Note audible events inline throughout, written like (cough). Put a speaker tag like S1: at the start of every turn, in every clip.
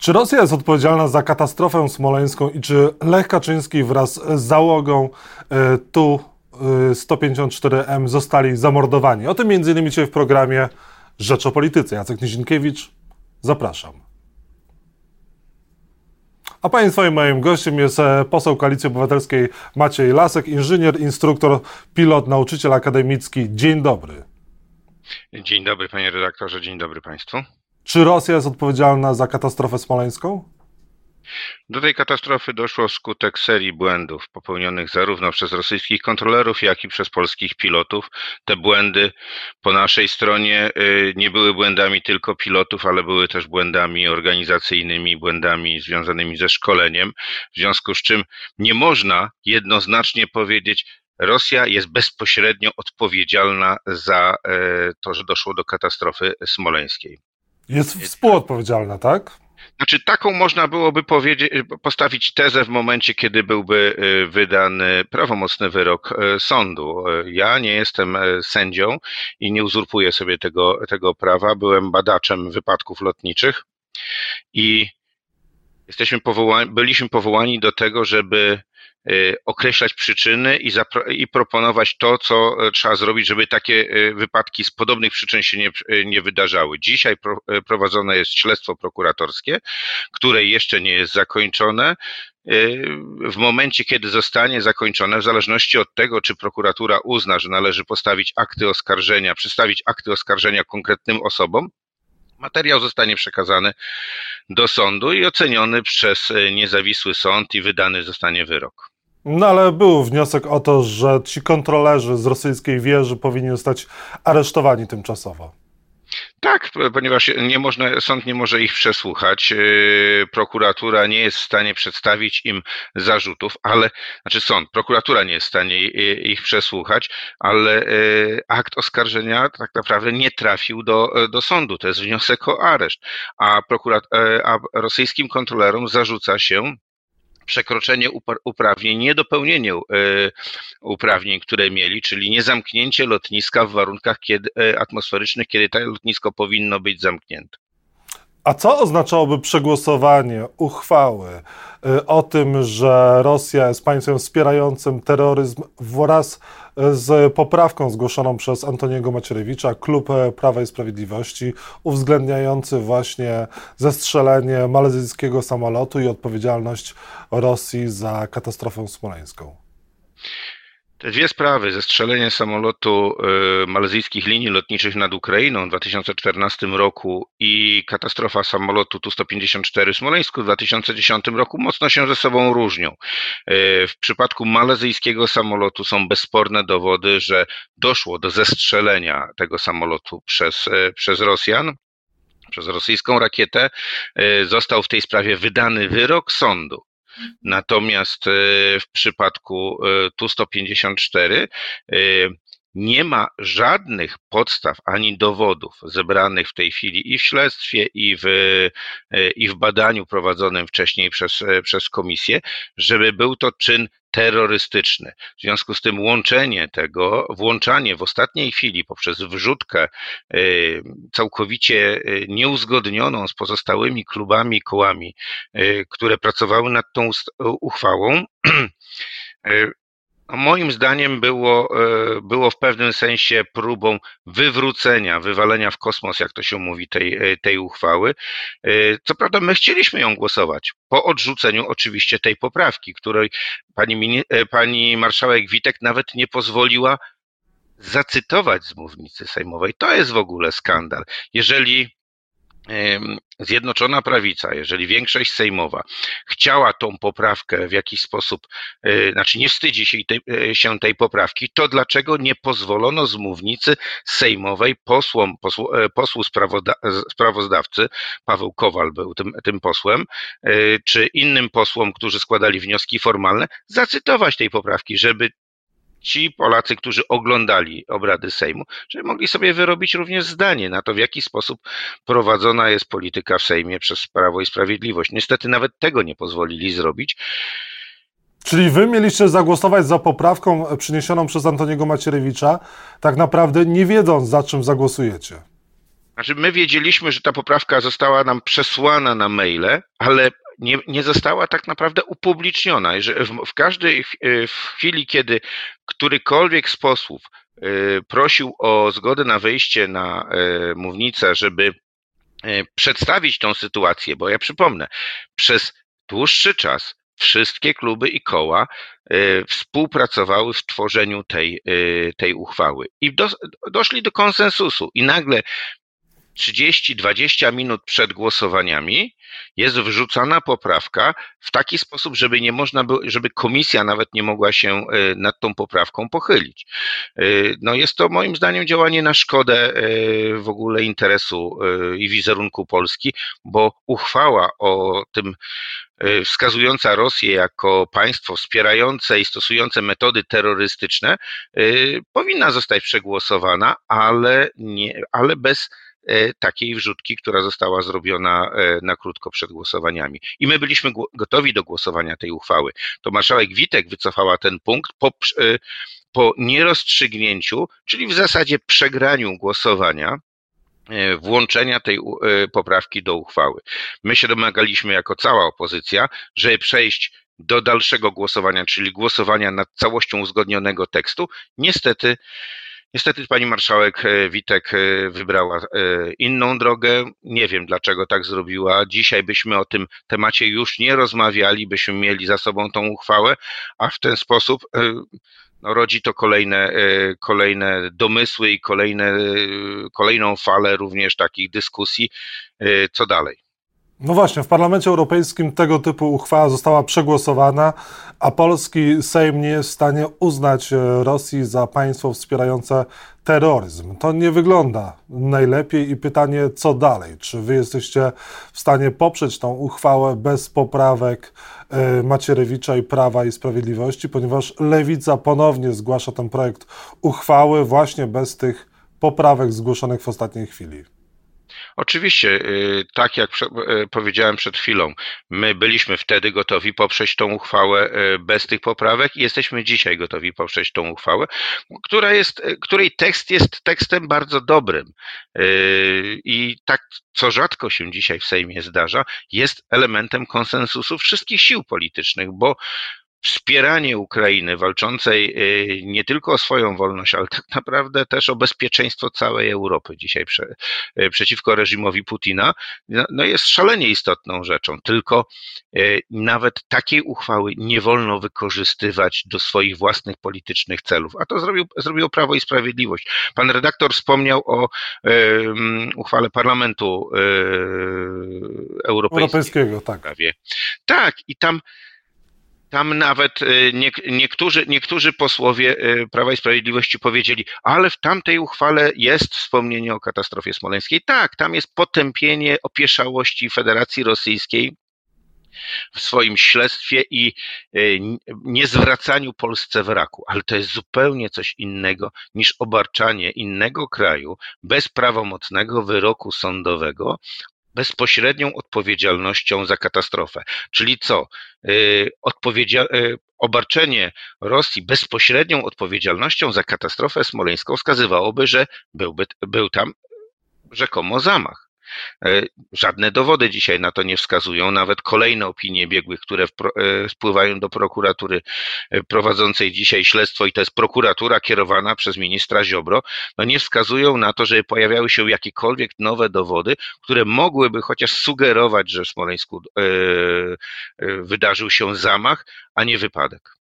S1: Czy Rosja jest odpowiedzialna za katastrofę smoleńską i czy Lech Kaczyński wraz z załogą y, tu y, 154M zostali zamordowani? O tym innymi dzisiaj w programie Rzecz o Polityce. Jacek Nizinkiewicz, zapraszam. A Państwa i moim gościem jest e, poseł Koalicji Obywatelskiej Maciej Lasek, inżynier, instruktor, pilot, nauczyciel akademicki. Dzień dobry.
S2: Dzień dobry panie redaktorze, dzień dobry państwu.
S1: Czy Rosja jest odpowiedzialna za katastrofę smoleńską?
S2: Do tej katastrofy doszło wskutek serii błędów popełnionych zarówno przez rosyjskich kontrolerów, jak i przez polskich pilotów. Te błędy po naszej stronie y, nie były błędami tylko pilotów, ale były też błędami organizacyjnymi, błędami związanymi ze szkoleniem, w związku z czym nie można jednoznacznie powiedzieć, Rosja jest bezpośrednio odpowiedzialna za e, to, że doszło do katastrofy smoleńskiej.
S1: Jest współodpowiedzialna, tak?
S2: Znaczy, taką można byłoby powiedzieć, postawić tezę w momencie, kiedy byłby y, wydany prawomocny wyrok y, sądu. Ja nie jestem y, sędzią i nie uzurpuję sobie tego, tego prawa. Byłem badaczem wypadków lotniczych i jesteśmy powołani, byliśmy powołani do tego, żeby Y, określać przyczyny i, i, proponować to, co e, trzeba zrobić, żeby takie e, wypadki z podobnych przyczyn się nie, e, nie wydarzały. Dzisiaj pro, prowadzone jest śledztwo prokuratorskie, które jeszcze nie jest zakończone. W momencie, kiedy zostanie zakończone, w zależności od tego, czy prokuratura uzna, że należy postawić akty oskarżenia, przedstawić akty oskarżenia konkretnym osobom, Materiał zostanie przekazany do sądu i oceniony przez niezawisły sąd i wydany zostanie wyrok.
S1: No ale był wniosek o to, że ci kontrolerzy z rosyjskiej wieży powinni zostać aresztowani tymczasowo.
S2: Tak, ponieważ nie można, sąd nie może ich przesłuchać, yy, prokuratura nie jest w stanie przedstawić im zarzutów, ale, znaczy sąd, prokuratura nie jest w stanie ich przesłuchać, ale yy, akt oskarżenia tak naprawdę nie trafił do, do sądu, to jest wniosek o areszt, a, prokurat, yy, a rosyjskim kontrolerom zarzuca się przekroczenie uprawnień, niedopełnienie e, uprawnień, które mieli, czyli niezamknięcie lotniska w warunkach e, atmosferycznych, kiedy to lotnisko powinno być zamknięte.
S1: A co oznaczałoby przegłosowanie uchwały y, o tym, że Rosja jest państwem wspierającym terroryzm wraz z poprawką zgłoszoną przez Antoniego Macierewicza, Klub Prawa i Sprawiedliwości, uwzględniający właśnie zestrzelenie malezyjskiego samolotu i odpowiedzialność Rosji za katastrofę smoleńską?
S2: Te dwie sprawy, zestrzelenie samolotu y, malezyjskich linii lotniczych nad Ukrainą w 2014 roku i katastrofa samolotu Tu-154 w Smoleńsku w 2010 roku mocno się ze sobą różnią. Y, w przypadku malezyjskiego samolotu są bezsporne dowody, że doszło do zestrzelenia tego samolotu przez, y, przez Rosjan przez rosyjską rakietę, został w tej sprawie wydany wyrok sądu. Natomiast e, w przypadku e, Tu-154 e, nie ma żadnych podstaw ani dowodów zebranych w tej chwili i w śledztwie, i w, i w badaniu prowadzonym wcześniej przez, przez komisję, żeby był to czyn terrorystyczny. W związku z tym łączenie tego, włączanie w ostatniej chwili poprzez wrzutkę y, całkowicie nieuzgodnioną z pozostałymi klubami kołami, które pracowały nad tą uchwałą, (clears throat) moim zdaniem było, e, było w pewnym sensie próbą wywrócenia, wywalenia w kosmos, jak to się mówi, tej, e, tej uchwały. E, co prawda, my chcieliśmy ją głosować po odrzuceniu oczywiście tej poprawki, której pani, pani marszałek Witek nawet nie pozwoliła zacytować z mównicy sejmowej. To jest w ogóle skandal. Jeżeli Zjednoczona Prawica, jeżeli większość sejmowa chciała tą poprawkę w jakiś sposób, e, znaczy nie wstydzi się tej, e, się tej poprawki, to dlaczego nie pozwolono z mównicy sejmowej posłom, posłu, e, posłu sprawozda, sprawozdawcy, Paweł Kowal był tym, tym posłem, czy innym posłom, którzy składali wnioski formalne, zacytować tej poprawki, żeby ci Polacy, którzy oglądali obrady Sejmu, żeby mogli sobie wyrobić również zdanie na to, w jaki sposób prowadzona jest polityka w Sejmie przez Prawo i Sprawiedliwość. Niestety nawet tego nie pozwolili zrobić.
S1: Czyli wy mieliście zagłosować za poprawką przyniesioną przez Antoniego Macierewicza, tak naprawdę nie wiedząc, za czym zagłosujecie.
S2: Znaczy, my wiedzieliśmy, że ta poprawka została nam przesłana na maile, ale nie, nie została tak naprawdę upubliczniona. W, w każdej w chwili, kiedy którykolwiek z posłów y, prosił o zgodę na wyjście na y, mównicę, żeby y, przedstawić tą sytuację, bo ja przypomnę, przez dłuższy czas wszystkie kluby i koła współpracowały w tworzeniu tej, tej uchwały i do, doszli do konsensusu. I nagle 30-20 minut przed głosowaniami jest wrzucana poprawka w taki sposób, żeby nie można było, żeby komisja nawet nie mogła się e, nad tą poprawką pochylić. E, no jest to moim zdaniem działanie na szkodę e, w ogóle interesu i wizerunku Polski, bo uchwała o tym wskazująca Rosję jako państwo wspierające i stosujące metody terrorystyczne powinna zostać przegłosowana, ale, nie, ale bez takiej wrzutki, która została zrobiona e, na krótko przed głosowaniami. I my byliśmy gotowi do głosowania tej uchwały. To marszałek Witek wycofała ten punkt po, e, po nierozstrzygnięciu, czyli w zasadzie przegraniu głosowania, włączenia tej poprawki do uchwały. My się domagaliśmy jako cała opozycja, żeby przejść do dalszego głosowania, czyli głosowania nad całością uzgodnionego tekstu. Niestety Niestety pani marszałek e, Witek e, wybrała e, inną drogę. Nie wiem dlaczego tak zrobiła. Dzisiaj byśmy o tym temacie już nie rozmawiali, byśmy mieli za sobą tą uchwałę, a w ten sposób no, rodzi to kolejne, kolejne domysły i kolejne, kolejną falę również takich dyskusji. Co dalej?
S1: No właśnie, w Parlamencie Europejskim tego typu uchwała została przegłosowana, a polski Sejm nie jest w stanie uznać e, Rosji za państwo wspierające terroryzm. To nie wygląda najlepiej i pytanie, co dalej? Czy wy jesteście w stanie poprzeć tą uchwałę bez poprawek e, Macierewicza i Prawa i Sprawiedliwości, ponieważ Lewica ponownie zgłasza ten projekt uchwały właśnie bez tych poprawek zgłoszonych w ostatniej chwili?
S2: Oczywiście, y, tak jak y, powiedziałem przed chwilą, my byliśmy wtedy gotowi poprzeć tą uchwałę y, bez tych poprawek i jesteśmy dzisiaj gotowi poprzeć tą uchwałę, która jest, której tekst jest tekstem bardzo dobrym. I tak, co rzadko się dzisiaj w Sejmie zdarza, jest elementem konsensusu wszystkich sił politycznych, bo wspieranie Ukrainy walczącej y, nie tylko o swoją wolność, ale tak naprawdę też o bezpieczeństwo całej Europy dzisiaj prze, y, przeciwko reżimowi Putina, no, no jest szalenie istotną rzeczą. Tylko y, nawet takiej uchwały nie wolno wykorzystywać do swoich własnych politycznych celów. A to zrobił, zrobiło Prawo i Sprawiedliwość. Pan redaktor wspomniał o um, uchwale Parlamentu um, Europejskiego.
S1: Europejskiego tak.
S2: Tak, i tam tam nawet y, nie, niektórzy, niektórzy posłowie y, Prawa i Sprawiedliwości powiedzieli, ale w tamtej uchwale jest wspomnienie o katastrofie smoleńskiej. Tak, tam jest potępienie opieszałości Federacji Rosyjskiej w swoim śledztwie i y, niezwracaniu Polsce wraku, ale to jest zupełnie coś innego niż obarczanie innego kraju bez prawomocnego wyroku sądowego bezpośrednią odpowiedzialnością za katastrofę. Czyli co? Y, odpowiedzia- y, obarczenie Rosji bezpośrednią odpowiedzialnością za katastrofę smoleńską wskazywałoby, że byłby, był tam rzekomo zamach. E, żadne dowody dzisiaj na to nie wskazują, nawet kolejne opinie biegłych, które e, wpływają do prokuratury e, prowadzącej dzisiaj śledztwo i to jest prokuratura kierowana przez ministra Ziobro, no nie wskazują na to, żeby pojawiały się jakiekolwiek nowe dowody, które mogłyby chociaż sugerować, że w Smoleńsku wydarzył się zamach, a nie wypadek.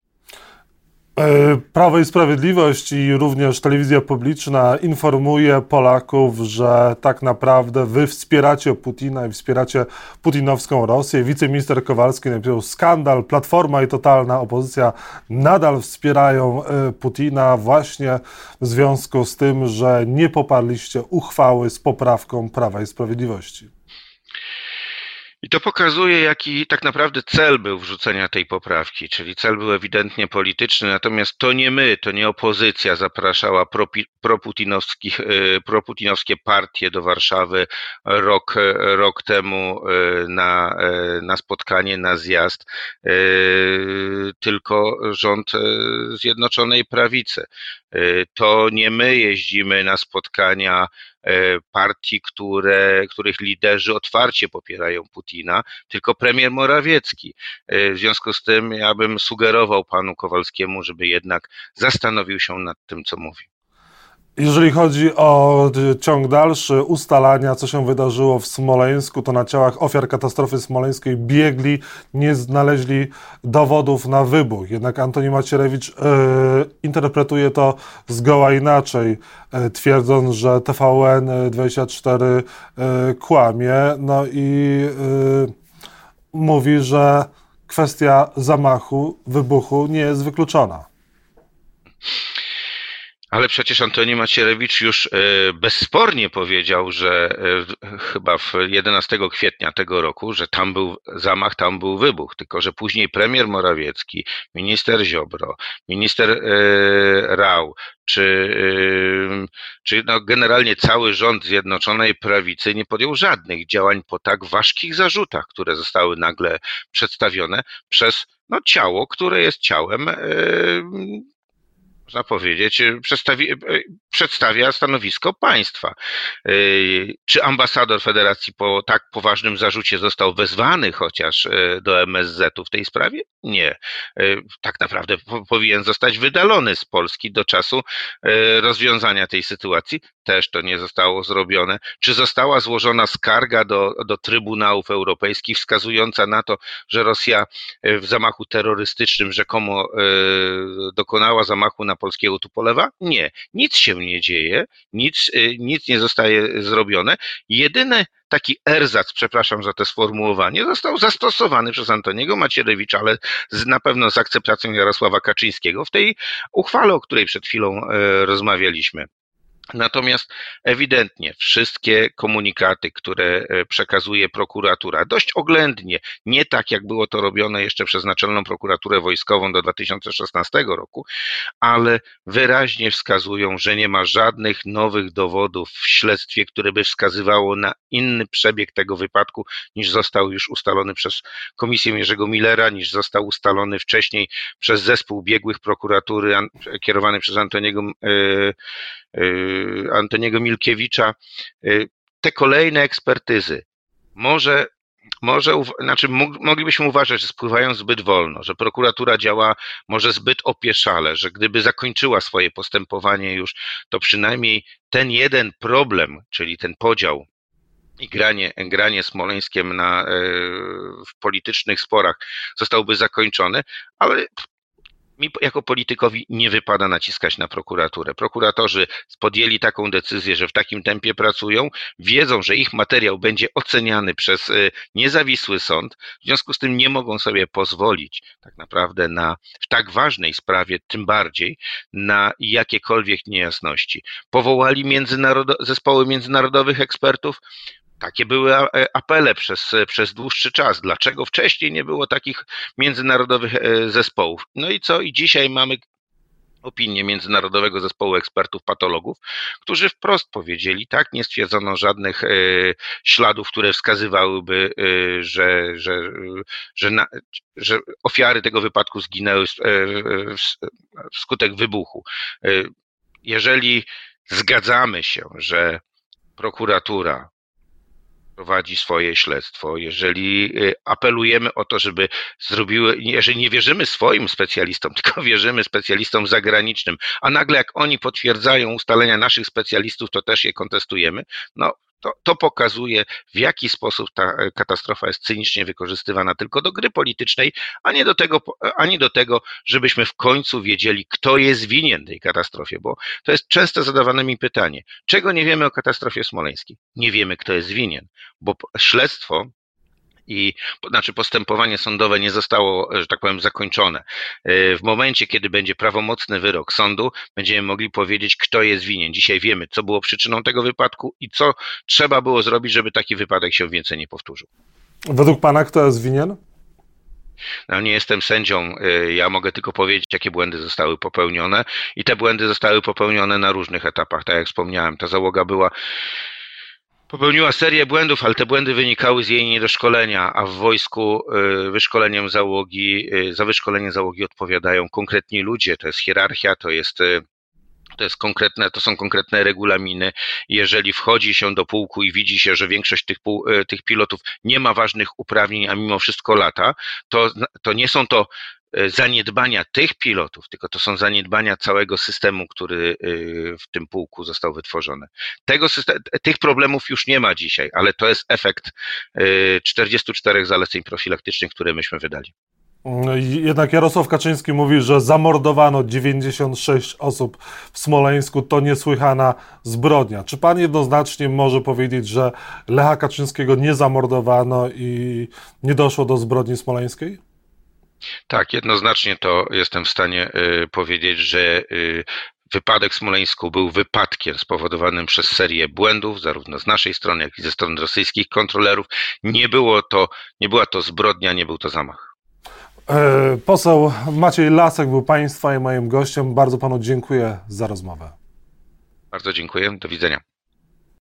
S1: E, Prawo i Sprawiedliwość i również telewizja publiczna informuje Polaków, że tak naprawdę wy wspieracie Putina i wspieracie putinowską Rosję. Wiceminister Kowalski napisał skandal, Platforma i totalna opozycja nadal wspierają e, Putina właśnie w związku z tym, że nie poparliście uchwały z poprawką Prawa i Sprawiedliwości.
S2: I to pokazuje, jaki tak naprawdę cel był wrzucenia tej poprawki, czyli cel był ewidentnie polityczny, natomiast to nie my, to nie opozycja zapraszała e, proputinowskie partie do Warszawy rok, rok temu e, na, e, na spotkanie, na zjazd, tylko rząd Zjednoczonej Prawicy. To nie my jeździmy na spotkania partii, które, których liderzy otwarcie popierają Putina, tylko premier Morawiecki. W związku z tym ja bym sugerował panu Kowalskiemu, żeby jednak zastanowił się nad tym, co mówi.
S1: Jeżeli chodzi o ciąg dalszy ustalania, co się wydarzyło w Smoleńsku, to na ciałach ofiar katastrofy smoleńskiej biegli, nie znaleźli dowodów na wybuch. Jednak Antoni Macierewicz e, interpretuje to zgoła inaczej, e, twierdząc, że TVN24 e, kłamie. No i mówi, że kwestia zamachu, wybuchu nie jest wykluczona.
S2: Ale przecież Antoni Macierewicz już e, bezspornie powiedział, że e, chyba w 11 kwietnia tego roku, że tam był zamach, tam był wybuch. Tylko, że później premier Morawiecki, minister Ziobro, minister e, Rał, czy, czy no generalnie cały rząd Zjednoczonej Prawicy nie podjął żadnych działań po tak ważkich zarzutach, które zostały nagle przedstawione przez no, ciało, które jest ciałem można powiedzieć, przedstawi, e, przedstawia stanowisko państwa. E, czy ambasador Federacji po tak poważnym zarzucie został wezwany chociaż do MSZ-u w tej sprawie? Nie. Tak naprawdę powinien zostać wydalony z Polski do czasu rozwiązania tej sytuacji. Też to nie zostało zrobione. Czy została złożona skarga do, do Trybunałów Europejskich wskazująca na to, że Rosja w zamachu terrorystycznym rzekomo dokonała zamachu na polskiego Tupolewa? Nie, nic się nie dzieje, nic, y, nic nie zostaje zrobione. Jedyny taki erzac, przepraszam za to sformułowanie, został zastosowany przez Antoniego Macierewicza, ale z, na pewno z akceptacją Jarosława Kaczyńskiego w tej uchwale, o której przed chwilą e, rozmawialiśmy. Natomiast ewidentnie wszystkie komunikaty, które e, przekazuje prokuratura, dość oględnie, nie tak jak było to robione jeszcze przez Naczelną Prokuraturę Wojskową do 2016 roku, ale wyraźnie wskazują, że nie ma żadnych nowych dowodów w śledztwie, które by wskazywało na inny przebieg tego wypadku, niż został już ustalony przez Komisję Jerzego Millera, niż został ustalony wcześniej przez zespół biegłych prokuratury kierowany przez Antoniego yy, Antoniego Milkiewicza, y, te kolejne ekspertyzy może może, znaczy moglibyśmy uważać, że spływają zbyt wolno, że prokuratura działa może zbyt opieszale, że gdyby zakończyła swoje postępowanie już, to przynajmniej ten jeden problem, czyli ten podział i granie, granie Smoleńskiem na, e, w politycznych sporach zostałby zakończony, ale mi jako politykowi nie wypada naciskać na prokuraturę. Prokuratorzy podjęli taką decyzję, że w takim tempie pracują, wiedzą, że ich materiał będzie oceniany przez y, niezawisły sąd, w związku z tym nie mogą sobie pozwolić tak naprawdę na w tak ważnej sprawie, tym bardziej na jakiekolwiek niejasności. Powołali międzynarodo zespoły międzynarodowych ekspertów, takie były e, apele przez, przez dłuższy czas. Dlaczego wcześniej nie było takich międzynarodowych e, zespołów? No i co? I dzisiaj mamy opinię Międzynarodowego Zespołu Ekspertów Patologów, którzy wprost powiedzieli, tak, nie stwierdzono żadnych e, śladów, które wskazywałyby, że, że, że, na, że ofiary tego wypadku zginęły wskutek wybuchu. Jeżeli zgadzamy się, że prokuratura prowadzi swoje śledztwo, jeżeli y, apelujemy o to, żeby zrobiły, jeżeli nie wierzymy swoim specjalistom, (laughs) tylko wierzymy specjalistom zagranicznym, a nagle jak oni potwierdzają ustalenia naszych specjalistów, to też je kontestujemy, no to, to pokazuje, w jaki sposób ta e, katastrofa jest cynicznie wykorzystywana tylko do gry politycznej, a nie do tego, ani do tego, żebyśmy w końcu wiedzieli, kto jest winien tej katastrofie, bo to jest często zadawane mi pytanie, czego nie wiemy o katastrofie smoleńskiej? Nie wiemy, kto jest winien, bo śledztwo i znaczy postępowanie sądowe nie zostało, że tak powiem, zakończone. E, w momencie, kiedy będzie prawomocny wyrok sądu, będziemy mogli powiedzieć, kto jest winien. Dzisiaj wiemy, co było przyczyną tego wypadku i co trzeba było zrobić, żeby taki wypadek się więcej nie powtórzył.
S1: Według pana kto jest winien?
S2: No, nie jestem sędzią, e, ja mogę tylko powiedzieć, jakie błędy zostały popełnione i te błędy zostały popełnione na różnych etapach. Tak jak wspomniałem, ta załoga była Popełniła serię błędów, ale te błędy wynikały z jej niedoszkolenia, a w wojsku y, wyszkoleniem załogi, y, za wyszkolenie załogi odpowiadają konkretni ludzie. To jest hierarchia, to jest y, To, jest konkretne, to są konkretne regulaminy. Jeżeli wchodzi się do pułku i widzi się, że większość tych, pół, tych pilotów nie ma ważnych uprawnień, a mimo wszystko lata, to, to nie są to zaniedbania tych pilotów, tylko to są zaniedbania całego systemu, który e, w tym pułku został wytworzony. Tego tych problemów już nie ma dzisiaj, ale to jest efekt 44 zaleceń profilaktycznych, które myśmy wydali.
S1: No jednak Jarosław Kaczyński mówi, że zamordowano 96 osób w Smoleńsku. To niesłychana zbrodnia. Czy pan jednoznacznie może powiedzieć, że Lecha Kaczyńskiego nie zamordowano i nie doszło do zbrodni smoleńskiej?
S2: Tak, jednoznacznie to jestem w stanie y, powiedzieć, że y, Wypadek w Smoleńsku był wypadkiem spowodowanym przez serię błędów, zarówno z naszej strony, jak i ze strony rosyjskich kontrolerów. Nie było to, nie była to zbrodnia, nie był to zamach.
S1: E, poseł Maciej Lasek był Państwa i moim gościem. Bardzo Panu dziękuję za rozmowę.
S2: Bardzo dziękuję. Do widzenia.